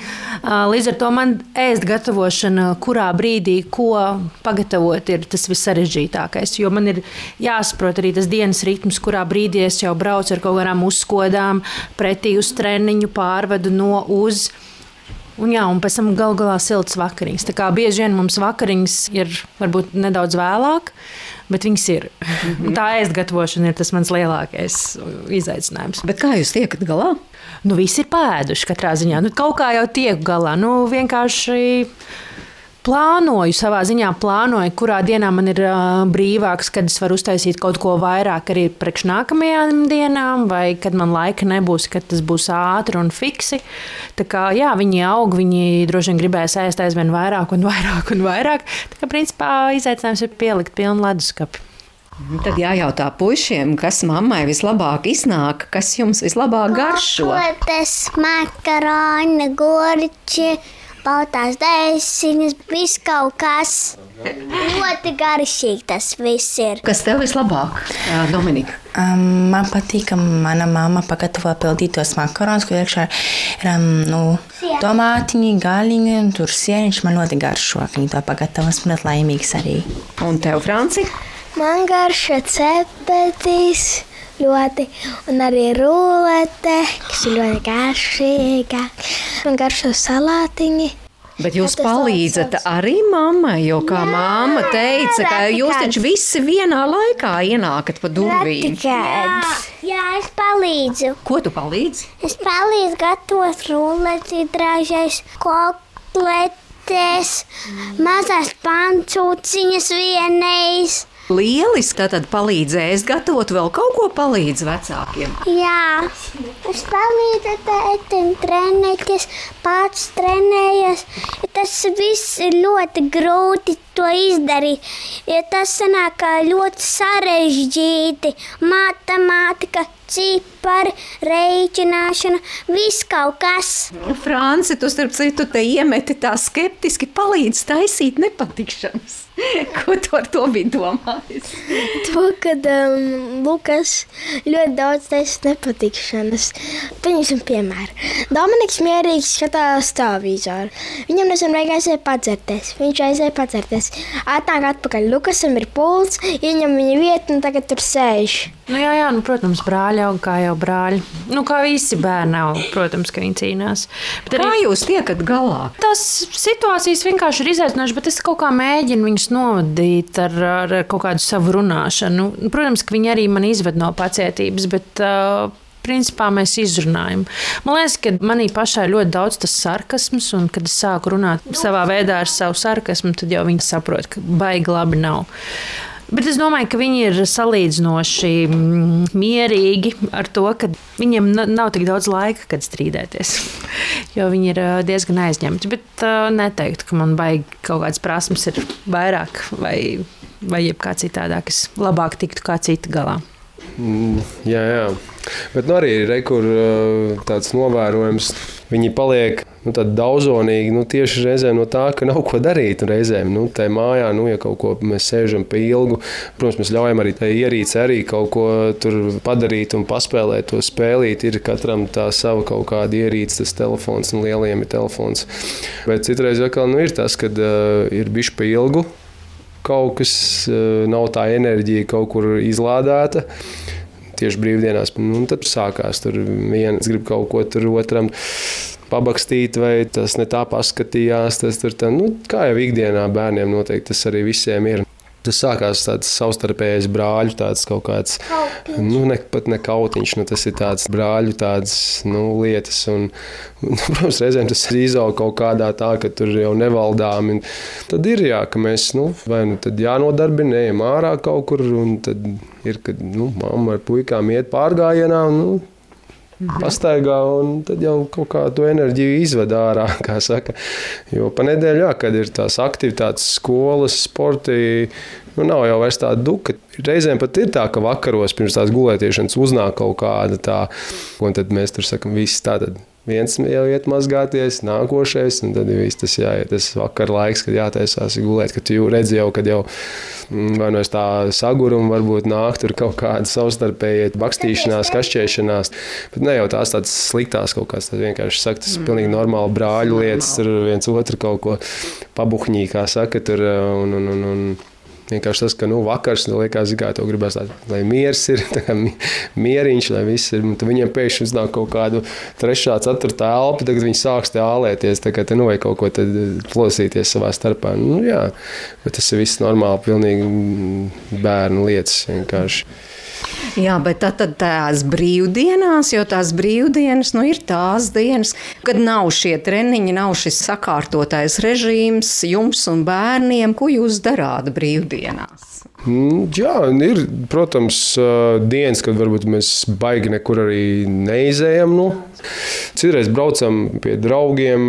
Līdz ar to man ēst gatavošana, kurā brīdī ko pagatavot, ir tas vissarežģītākais. Jo man ir jāsaprot arī tas dienas ritms, kurā brīdī es jau braucu ar kaut kādām uzskodām, pretī uz treniņu, pārvedu no uz. Un, jā, un pēc tam gal galā silts vakariņas. Tā kā bieži vien mums vakariņas ir varbūt nedaudz vēlāk, bet viņas ir. Mm -hmm. Tā ēst gatavošana ir tas mans lielākais izaicinājums. Bet kā jūs tiekat galā? Nu, visi ir pēduši katrā ziņā. Nu, kaut kā jau tiek galā. Nu, vienkārši plānoju, savā ziņā plānoju, kurā dienā man ir uh, brīvāks, kad es varu uztaisīt kaut ko vairāk arī priekš nākamajām dienām, vai kad man laika nebūs, kad tas būs ātri un fiksi. Tā kā jā, viņi aug, viņi droši vien gribēs ēst aizvien vairāk un vairāk un vairāk. Tā kā principā izaicinājums ir pielikt pilnu leduskapi. Tad jājautā puišiem, kas mammai vislabāk iznāk, kas jums vislabāk garšo. Kotas, makaroni, gurķi baltās dēsiņas, viss kaut kas. Ļoti garšīgi tas viss ir. Kas tev vislabāk, Dominika? Um, man patīk, ka mana mamma pagatavo pildītos makaronus, kur iekšā ir um, nu, tomātiņi, gaļiņi un tur sieniņš. Man ļoti garšo, ka viņi to pagatavo. Esmu ļoti laimīgs arī. Un tev, Franci? Man garšo cepetis ļoti, un arī rulete, kas ir ļoti garšīga. Man garšo salātiņi. Bet jūs palīdzat arī mammai, jo kā mamma teica, ka jūs taču visi vienā laikā ienākat pa durvīm. Jā, jā, es palīdzu. Ko tu palīdzi? Es palīdzu gatavot ruleti, drāžais kokletes, mazās pancūciņas vienreiz. Lieliski, tad palīdzēs gatavot vēl kaut ko palīdz vecākiem. Jā, es palīdzu tētim trenēties, pats trenējies. Tas viss ir ļoti grūti to izdarīt, jo tas sanāk ļoti sarežģīti. Matemātika, cipari, rēķināšana, viss kaut kas. Franci, tu starp citu te iemeti tā skeptiski palīdz taisīt nepatikšanas. Ko tu ar to biji domājis? To, kad um, Lukas ļoti daudz taisa nepatikšanas. Pieņemsim piemēru. Dominiks mierīgi skatās televizoru. Viņam nesen vajag aiziet padzerties. Viņš aizēja padzerties. Atnāk atpakaļ. Lukasam ir pults, ieņem viņa vietu un tagad tur sēž. Nu, jā, jā, nu, protams, brāļi aug kā jau brāļi. Nu, kā visi bērni aug, protams, ka viņi cīnās. Bet kā arī... jūs tiekat galā? Tas situācijas vienkārši ir izaicinošas, bet es kaut kā mēģinu viņus novadīt ar, ar kaut kādu savu runāšanu. Protams, ka viņi arī man izved no pacietības, bet uh, principā mēs izrunājam. Man liekas, ka manī pašai ļoti daudz tas sarkasms, un kad es sāku runāt savā veidā ar savu sarkasmu, tad jau viņi saprot, ka baigi labi nav. Bet es domāju, ka viņi ir salīdzinoši mm, mierīgi ar to, ka viņiem nav tik daudz laika, kad strīdēties. Jo viņi ir diezgan aizņemti. Bet uh, neteiktu, ka man baigi kaut kādas prasmes ir vairāk vai, vai jebkā citādāk. Es labāk tiktu kā cita galā. Mm, jā, jā. Bet nu, arī ir kur tāds novērojums. Viņi paliek nu, daudzonīgi nu, tieši reizē no tā, ka nav ko darīt. Reizēm nu, tajā mājā, nu, ja kaut ko mēs sēžam pie ilgu, protams, mēs ļaujam arī tai ierīci arī kaut ko padarīt un paspēlēt to spēlīt. Ir katram tā sava kaut kāda ierīce, tas telefons, un lielajiem ir telefons. Bet citreiz atkal nu, ir tas, kad uh, ir bišķi pie ilgu kaut kas nav tā enerģija kaut kur izlādēta. Tieši brīvdienās, nu, tad sākās tur viens grib kaut ko tur otram pabakstīt, vai tas ne tā paskatījās. Tas tur tā, nu, kā jau ikdienā bērniem noteikti tas arī visiem ir. Tas sākās tāds savstarpējs brāļu, tāds kaut kāds, nu, ne, pat ne kautiņš, nu, tas ir tāds brāļu tāds, nu, lietas. Un, un, protams, reizēm tas izaug kaut kādā tā, ka tur jau nevaldām. Tad ir jā, ka mēs, nu, vai nu tad jānodarbina, ejam ārā kaut kur, un tad ir, kad, nu, mamma ar puikām iet pārgājienā, nu, pastaigā, un tad jau kaut kā to enerģiju izved ārā. Jo pa nedēļu, jā, kad ir tās aktivitātes, skolas, sporti, nu, nav jau vairs tāda duka. Reizēm pat ir tā, ka vakaros pirms tās gulētiešanas uznāk kaut kāda tā, un tad mēs tur sakam, viss tātad viens jau iet mazgāties, nākošais, un tad viss tas jāiet. Tas vakar laiks, kad jātaisās gulēt, kad tu redzi jau, kad jau mm, vai no nu tā saguruma varbūt nāk tur kaut kāda savstarpēja bakstīšanās, kašķēšanās. Bet ne jau tās tādas sliktās kaut kādas, tas vienkārši saka, tas ir pilnīgi normāli brāļu lietas, tur viens otru kaut ko pabuhņī, kā saka, tur un, un, un, un Vienkārši tas, ka nu, vakars, nu, liekas, kā to gribās, tā, lai miers ir, mieriņš, lai viss ir. Viņiem pēkšņi uznāk kaut kādu trešā, ceturtā elpa, tagad viņi sāks te ālēties, kā te nu vai kaut ko plosīties savā starpā. Nu, jā, bet tas ir viss normāli, pilnīgi bērnu lietas vienkārši. Jā, bet tad, tad tās brīvdienās, jo tās brīvdienas nu, ir tās dienas, kad nav šie treniņi, nav šis sakārtotais režīms jums un bērniem. Ko jūs darāt brīvdienās? Mm, jā, ir, protams, dienas, kad varbūt mēs baigi nekur arī neizējām. Nu. Citreiz braucam pie draugiem,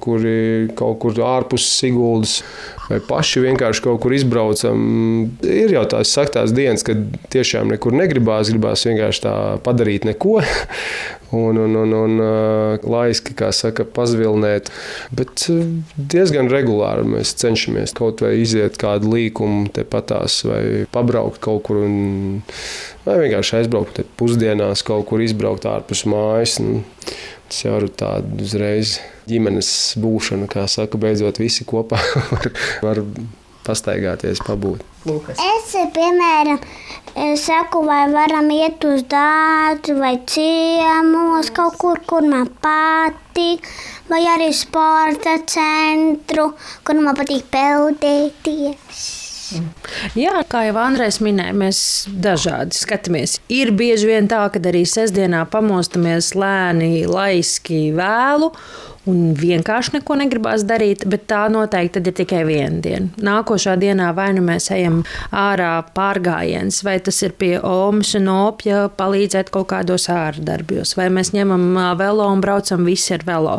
kuri kaut kur ārpus Siguldas vai paši vienkārši kaut kur izbraucam. Ir jau tās saktās dienas, kad tiešām nekur negribās, gribās vienkārši tā padarīt neko. Un, un, un, un laiski, kā saka, pazvilnēt. Bet diezgan regulāri mēs cenšamies kaut vai iziet kādu līkumu tepatās, vai pabraukt kaut kur, un, vai vienkārši aizbraukt pusdienās, kaut kur izbraukt ārpus mājas. Un, tas jau ir tāds uzreiz ģimenes būšana, kā saka, beidzot visi kopā var, var pastaigāties, pabūt. Lukas. Es, piemēram, saku, vai varam iet uz dārzu vai ciemos, kaut kur, kur man patīk, vai arī sporta centru, kur man patīk peldēties. Jā, kā jau Andrēs minēja, mēs dažādi skatāmies. Ir bieži vien tā, ka arī sestdienā pamostamies lēni, laiski, vēlu un vienkārši neko negribās darīt, bet tā noteikti ir tikai viena diena. Nākošā dienā vai nu mēs ejam ārā pārgājiens, vai tas ir pie Omas un Opja palīdzēt kaut kādos ārdarbos, vai mēs ņemam velo un braucam visi ar velo.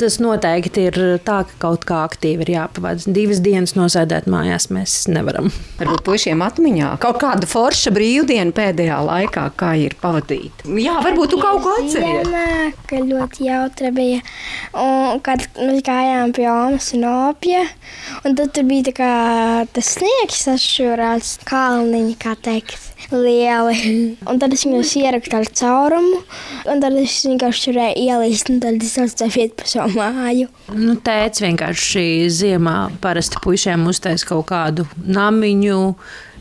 Tas noteikti ir tā, ka kaut kā aktīvi ir jāpavada. Divas dienas nosēdēt mājās mēs nevaram. Varbūt puišiem atmiņā kaut kāda forša brīvdiena pēdējā laikā, kā ir pavadīta. Jā, varbūt tu kaut ko atceries. Ka ļoti jautra bija. Un kad mēs gājām pie Omas un Opja, un tad tur bija kā, tas sniegs sašķūrāts, kalniņi, kā teikt. Lieli. Un tad es viņus ierakstu ar caurumu, un tad es vienkārši varēju ielīst, un tad es atstāju pa savu māju. Nu, tēvs vienkārši ziemā parasti puišiem uztais kaut kādu namiņu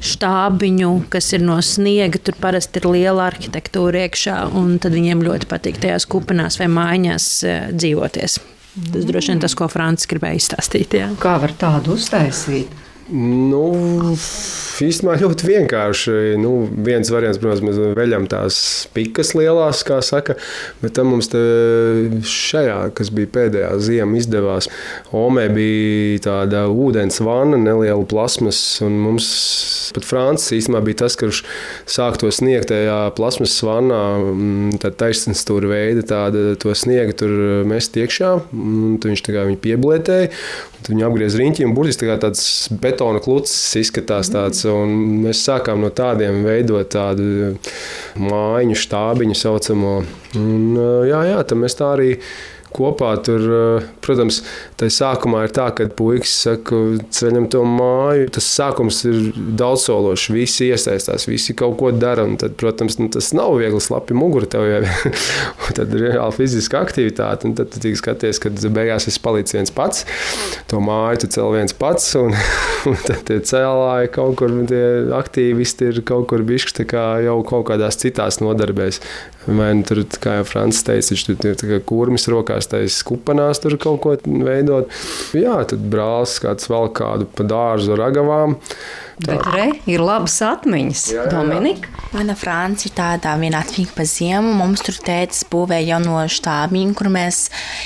štābiņu, kas ir no sniega. Tur parasti ir liela arhitektūra iekšā, un viņiem ļoti patīk tajās kupinās vai mājās eh, dzīvoties. Tas droši vien tas, ko Francis gribēja izstāstīt. Jā. Kā var tādu uztaisīt? Nu, īstenībā ļoti vienkārši. Nu, viens variants, protams, mēs veļam tās pikas lielās, kā saka, bet tam mums šajā, kas bija pēdējā ziema, izdevās. Omē bija tāda ūdens vana, neliela plasmas, un mums pat Francis īstenībā bija tas, kurš sāk to sniegt tajā plasmas vanā, mm, tad taisnības tur veida tāda to sniegu tur mest iekšā, un viņš tā kā viņu pieblētēja, Tad viņi apgriez riņķi un burtiski tā tāds betona klucis izskatās tāds. Mēs sākām no tādiem veidot tādu mājiņu štābiņu saucamo. Un, jā, jā, mēs tā arī kopā. Tur, eh, protams, tā sākumā ir tā, ka puikas saka, ceļam to māju. Tas sākums ir daudzsološs. Visi iesaistās, visi kaut ko dara. Tad, protams, nu, tas nav viegli slapi mugura tev jau. tad ir reāli fiziska aktivitāte. Un tad tu skaties, kad beigās es palicu viens pats. To māju tu cēl viens pats. Un, un tad tie cēlāji kaut kur, tie aktīvisti ir kaut kur bišķi jau kaut kādās citās nodarbēs Vai nu tur, kā jau Francis teica, viņš tur ir kurmis rokās, taisa kupanās tur kaut ko veidot. Jā, tad brālis kāds vēl kādu pa dārzu ragavām. Bet re, ir labas atmiņas, Jā, jā, jā. Dominika. Mana Francija ir tāda viena atmiņa pa ziemu. Mums tur tēcis būvēja jauno štābiņu, kur mēs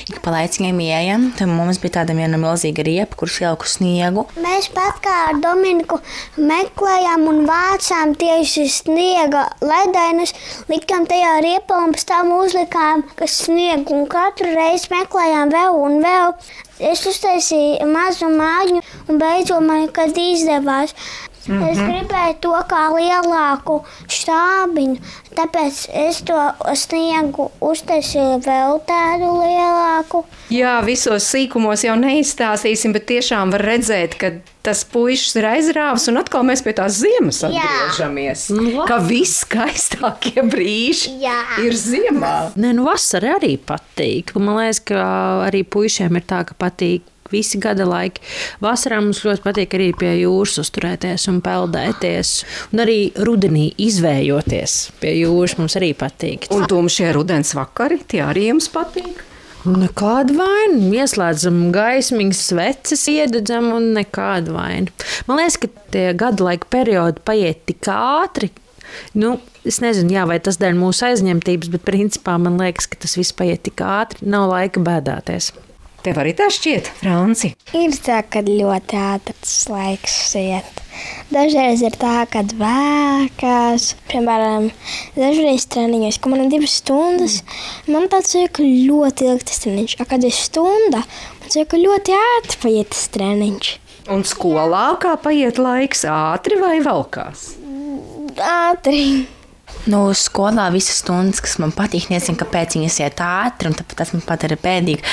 ik pa laiciņiem ejam. Tad mums bija tāda viena milzīga riepa, kurš ieliku sniegu. Mēs pat kā ar Dominiku meklējām un vācām tieši sniega ledainus, likām tajā riepā un pēc tam uzlikām kas sniegu. Un katru reizi meklējām vēl un vēl. Es uztaisīju mazu mājiņu, un beidzot man kad izdevās. Mm -hmm. Es gribēju to kā lielāku štābiņu, tāpēc es to sniegu uztaisīju vēl tādu lielāku. Jā, visos sīkumos jau neizstāstīsim, bet tiešām var redzēt, ka tas puisis ir aizrāvis, un atkal mēs pie tās ziemas Jā. atgriežamies. Ka viss skaistākie brīži Jā. ir ziemā. Nē, nu vasara arī patīk. Man liekas, ka arī puišiem ir tā, ka patīk. Visi gada laiki. Vasarā mums ļoti patīk arī pie jūras uzturēties un peldēties. Un arī rudenī izvējoties pie jūras mums arī patīk. Un tumšie rudens vakari, tie arī jums patīk. Nekāda vaina. Ieslēdzam gaismiņas, sveces, iededzam un nekāda vaina. Man liekas, ka tie gada laika periodi paiet tik ātri. Nu, es nezinu, jā, vai tas dēļ mūsu aizņemtības, bet principā man liekas, ka tas viss paiet tik ātri. Nav laika bēdāties. Tev arī tā šķiet, Franci. Ir tā, ka ļoti ātrs laiks iet. Dažreiz ir tā, ka vēkās, piemēram, dažreiz treniņos, ka man ir divas stundas. Man tāds ir ļoti ilgs treniņš, a kad ir stunda, man ir ļoti ātri paiet tas treniņš. Un skolā kā paiet laiks ātri vai velkās? Ātri. Nu, skolā visas stundas, kas man patīk, nezinu, kāpēc viņas iet ātri, un tāpēc tas man padara bēdīgi.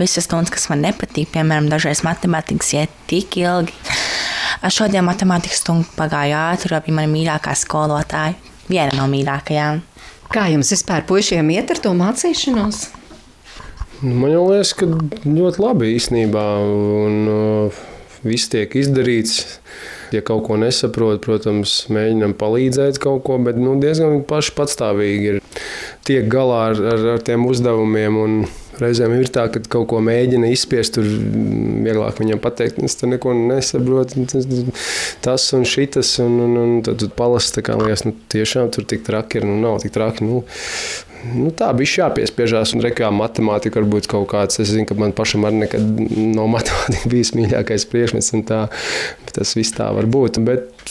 Visas stundas, kas man nepatīk, piemēram, dažreiz matemātikas iet tik ilgi. Šodien matemātikas stunda pagāja ātri, jo bija mana mīļākā skolotāja. Viena no mīļākajām. Kā jums vispār puišiem iet ar to mācīšanos? Nu, Man liekas, ka ļoti labi īstenībā. Un, uh, viss tiek izdarīts. Ja kaut ko nesaprot, protams, mēģinām palīdzēt kaut ko, bet nu, diezgan paši patstāvīgi ir. Tiek galā ar, ar, ar tiem uzdevumiem. Un, Reizēm ir tā, ka kaut ko mēģina izspiest, tur vieglāk viņam pateikt, es te neko nesaprotu, tas, tas un šitas, un, un, un tad tu palasi, kā liekas, nu tiešām tur tik traki ir, nu nav tik traki, nu, nu tā bija jāpiespiežās, un rekā matemātika varbūt kaut kāds, es zinu, ka man pašam arī nekad nav matemātika bijis mīļākais priekšmets, tā, tas viss tā var būt, bet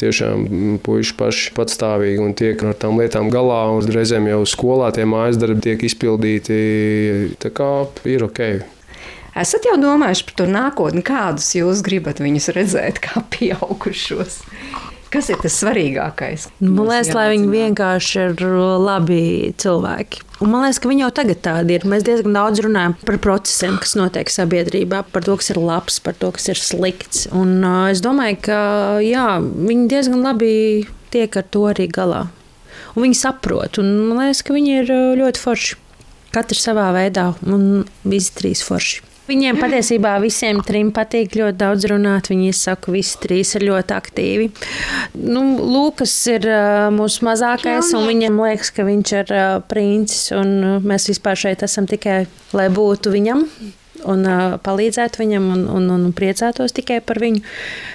tiešām puiši paši patstāvīgi un tiek ar tām lietām galā. Reizēm jau skolā tie mājas darbi tiek izpildīti. Tā kā ir ok. Esat jau domājuši par to nākotni, kādus jūs gribat viņus redzēt, kā pieaugušos? Kas ir tas svarīgākais? Man liekas, lai viņi vienkārši ir labi cilvēki. Un man liekas, ka viņi jau tagad tādi ir. Mēs diezgan daudz runājam par procesiem, kas notiek sabiedrībā, par to, kas ir labs, par to, kas ir slikts. Un uh, es domāju, ka jā, viņi diezgan labi tiek ar to arī galā. Un viņi saprot, un man liekas, ka viņi ir uh, ļoti forši. Katrs savā veidā, un visi trīs forši. Viņiem patiesībā visiem trim patīk ļoti daudz runāt. Viņi saka, ka visi trīs ir ļoti aktīvi. Nu, Lūkas ir uh, mūsu mazākais, un viņam liekas, ka viņš ir uh, princis. un, Mēs vispār šeit esam tikai, lai būtu viņam. Un uh, palīdzētu viņam, un, un, un priecātos tikai par viņu.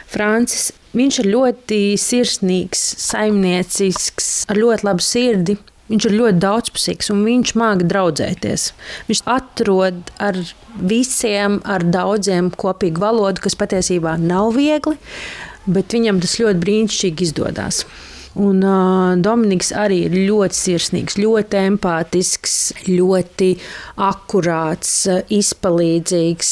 Francis, viņš ir ļoti sirsnīgs, saimniecisks, ar ļoti labu sirdi. Viņš ir ļoti daudzpusīgs un viņš māca draudzēties. Viņš atrod ar visiem, ar daudziem kopīgu valodu, kas patiesībā nav viegli, bet viņam tas ļoti brīnišķīgi izdodas. Un uh, Dominiks arī ir ļoti sirsnīgs, ļoti empātisks, ļoti akurāts, izpalīdzīgs,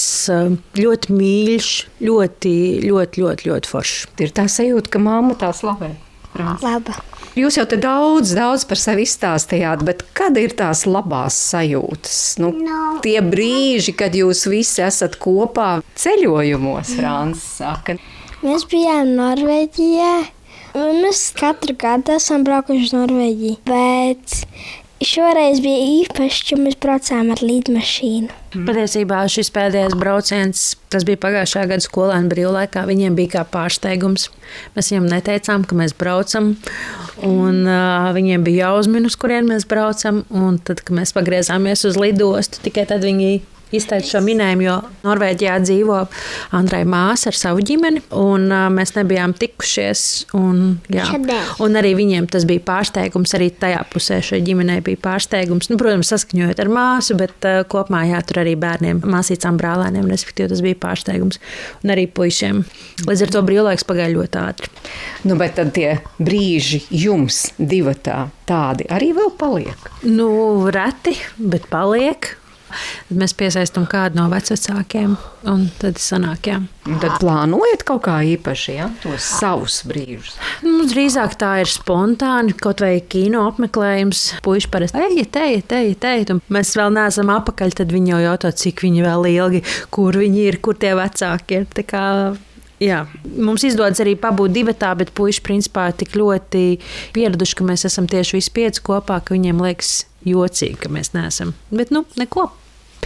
ļoti mīļš, ļoti, ļoti, ļoti, ļoti foršs. Ir tā sajūta, ka mamma tā slavē. Laba. Jūs jau te daudz, daudz par sevi izstāstījāt, bet kad ir tās labās sajūtas? Nu, Nav. tie brīži, kad jūs visi esat kopā ceļojumos, Francis saka. Mēs bijām Norvēģijā. Mēs katru gadu esam braukuši uz Norvēģiju. Bet Šoreiz bija īpašs, jo mēs braucām ar lidmašīnu. Patiesībā šis pēdējais brauciens, tas bija pagājušā gada skolēnu brīvlaikā, viņiem bija kā pārsteigums. Mēs viņiem neteicām, ka mēs braucam, un uh, viņiem bija jāuzmin, uz kurien mēs braucam. Tad, kad mēs pagriezāmies uz lidostu, tikai tad viņi izteicu šo minējumu, jo Norvēģijā dzīvo Andrei māsa ar savu ģimeni, un uh, mēs nebijām tikušies. Un, jā, un arī viņiem tas bija pārsteigums. Arī tajā pusē šai ģimenei bija pārsteigums. Nu, protams, saskaņojot ar māsu, bet uh, kopumā jā, tur arī bērniem, māsīcām, brālēniem, respektīvi, tas bija pārsteigums. Un arī puišiem. Līdz ar to brīvlaiks pagāja ļoti ātri. Nu, bet tad tie brīži jums divatā tādi arī vēl paliek. Nu, reti, bet paliek. Tad mēs piesaistām kādu no vecākiem, un tad sanāk, jā. Un tad plānojat kaut kā īpaši, ja tos savus brīžus. Nu, drīzāk tā ir spontāni, kaut vai kino apmeklējums. Puisši parasti ejiet, ejiet, ejiet, ejiet. Un mēs vēl neesam apakaļ, tad viņi jau jautā, cik viņi vēl ilgi, kur viņi ir, kur tie vecāki ir. Jā, mums izdodas arī pabūt divi tā, bet puiši principā ir tik ļoti pieraduši, ka mēs esam tieši visi pieci kopā, ka viņiem liekas jocīgi, ka mēs neesam. Bet, nu, neko.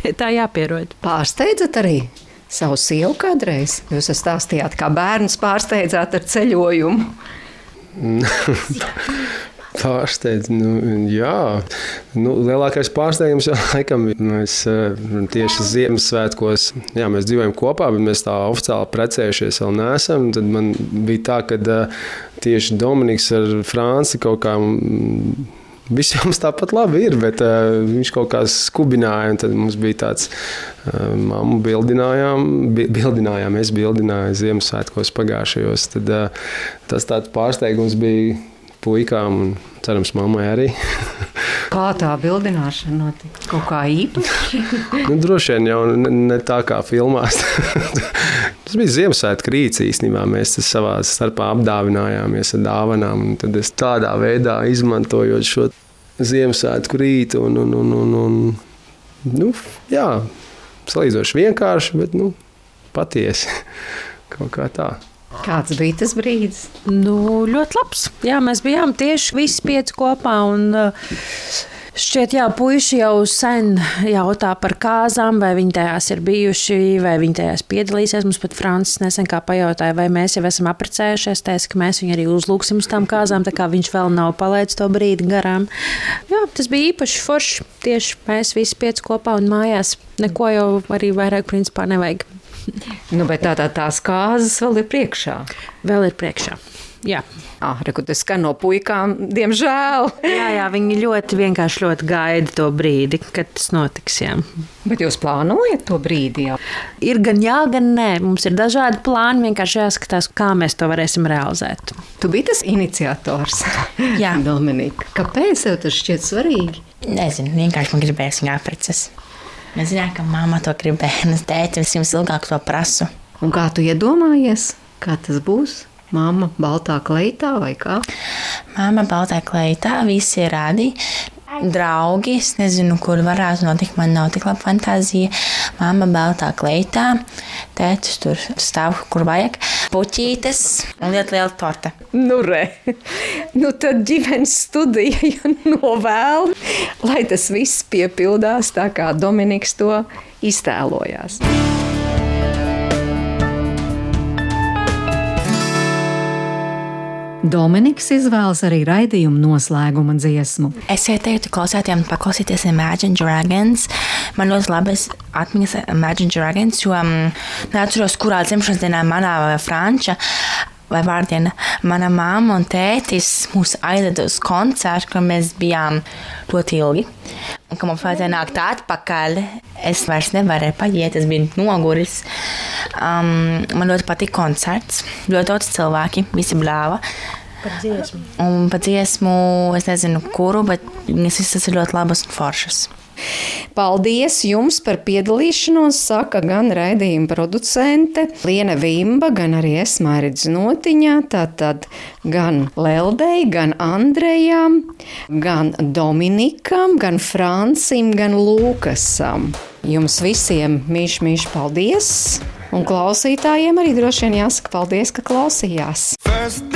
Pie tā jāpierod. Pārsteidzat arī savu sievu kādreiz. Jūs stāstījāt, kā bērns pārsteidzāt ar ceļojumu. Pārsteidz, nu, jā. Nu, lielākais pārsteigums jau laikam bija. Mēs eh, tieši Ziemassvētkos, jā, mēs dzīvojam kopā, bet mēs tā oficiāli precējušies vēl neesam. Tad man bija tā, ka eh, tieši Dominiks ar Franci kaut kā. Jums tāpat labi ir, bet uh, viņš kaut kā skubināja. Tad mums bija tāds, uh, māmu bildinājām, bi bildinājām, es bildināju Ziemassvētkos pagājušajos. Tad uh, tas tāds pārsteigums bija puikām un cerams mammai arī. Kā tā bildināšana notika? Kaut kā īpaši. nu, droši vien jau ne, ne tā kā filmās. tas bija Ziemassvētku rīts īstenībā. Mēs tas savā starpā apdāvinājāmies ar dāvanām. un Tad es tādā veidā izmantojot šo Ziemassvētku rītu un, un, un, un, un nu, jā, salīdzinoši vienkārši, bet nu, patiesi kaut kā tā. Kāds bija tas brīdis? Nu, ļoti labs. Jā, mēs bijām tieši visi pieci kopā. Un, uh, Šķiet, jā, puiši jau sen jautā par kāzām, vai viņi tajās ir bijuši, vai viņi tajās piedalīsies. Mums pat Francis nesen pajautāja, vai mēs jau esam apprecējušies. Teica, ka mēs viņu arī uzlūksim uz tām kāzām, tā kā viņš vēl nav palaidis to brīdi garām. Jā, tas bija īpaši forši. Tieši mēs visi pieci kopā un mājās. Neko jau arī vairāk principā nevajag. Nu, bet tā, tā tās kāzas vēl ir priekšā. Vēl ir priekšā. Jā. Ah, reku, tas skan no puikām, diemžēl. Jā, jā, viņi ļoti vienkārši ļoti gaida to brīdi, kad tas notiks. Jā. Bet jūs plānojat to brīdi jau? Ir gan jā, gan nē. Mums ir dažādi plāni. Vienkārši jāskatās, kā mēs to varēsim realizēt. Tu biji tas iniciators. Jā. Dominika, kāpēc tev tas šķiet svarīgi? Nezinu, vienkārši man gribējās viņu apprecēt. Mēs zinām, ka mamma to gribēja, es teicu, es jums ilgāk to prasu. Un kā tu iedomājies, kā tas būs? Māma baltā kleitā vai kā? Māma baltā kleitā, visi ir radi. Draugi, es nezinu, kur varētu notikt. Man nav tik laba fantāzija. Māma baltā kleitā, tētis tur stāv, kur vajag. Puķītes un lieta liela torta. Nu, re. nu tad ģimenes studija ja novēl, lai tas viss piepildās tā, kā Dominiks to iztēlojās. Dominiks izvēlas arī raidījuma noslēguma dziesmu. Es ieteiktu klausītājiem paklausīties Imagine Dragons. Man ļoti labi atmiņas Imagine Dragons, jo um, neatceros, kurā dzimšanas dienā manā vai franča. Vai vārdiena, mana māma un tētis mūs aizveda uz koncertu, kur mēs bijām ļoti ilgi. Un, kad mums vajadzēja nākt atpakaļ, es vairs nevarēju paiet, es biju noguris. Um, man ļoti patīk koncerts, ļoti daudz cilvēki, visi blāva. Par dziesmu. Un par dziesmu es nezinu, kuru, bet viņas visas ir ļoti labas un foršas. Paldies jums par piedalīšanos, saka gan raidījuma producente Liena Vimba, gan arī es Mairidz Notiņā, tātad gan Leldei, gan Andrejam, gan Dominikam, gan Francim, gan Lūkasam. Jums visiem mīļš, mīļš paldies! Un klausītājiem arī droši vien jāsaka paldies, ka klausījās. First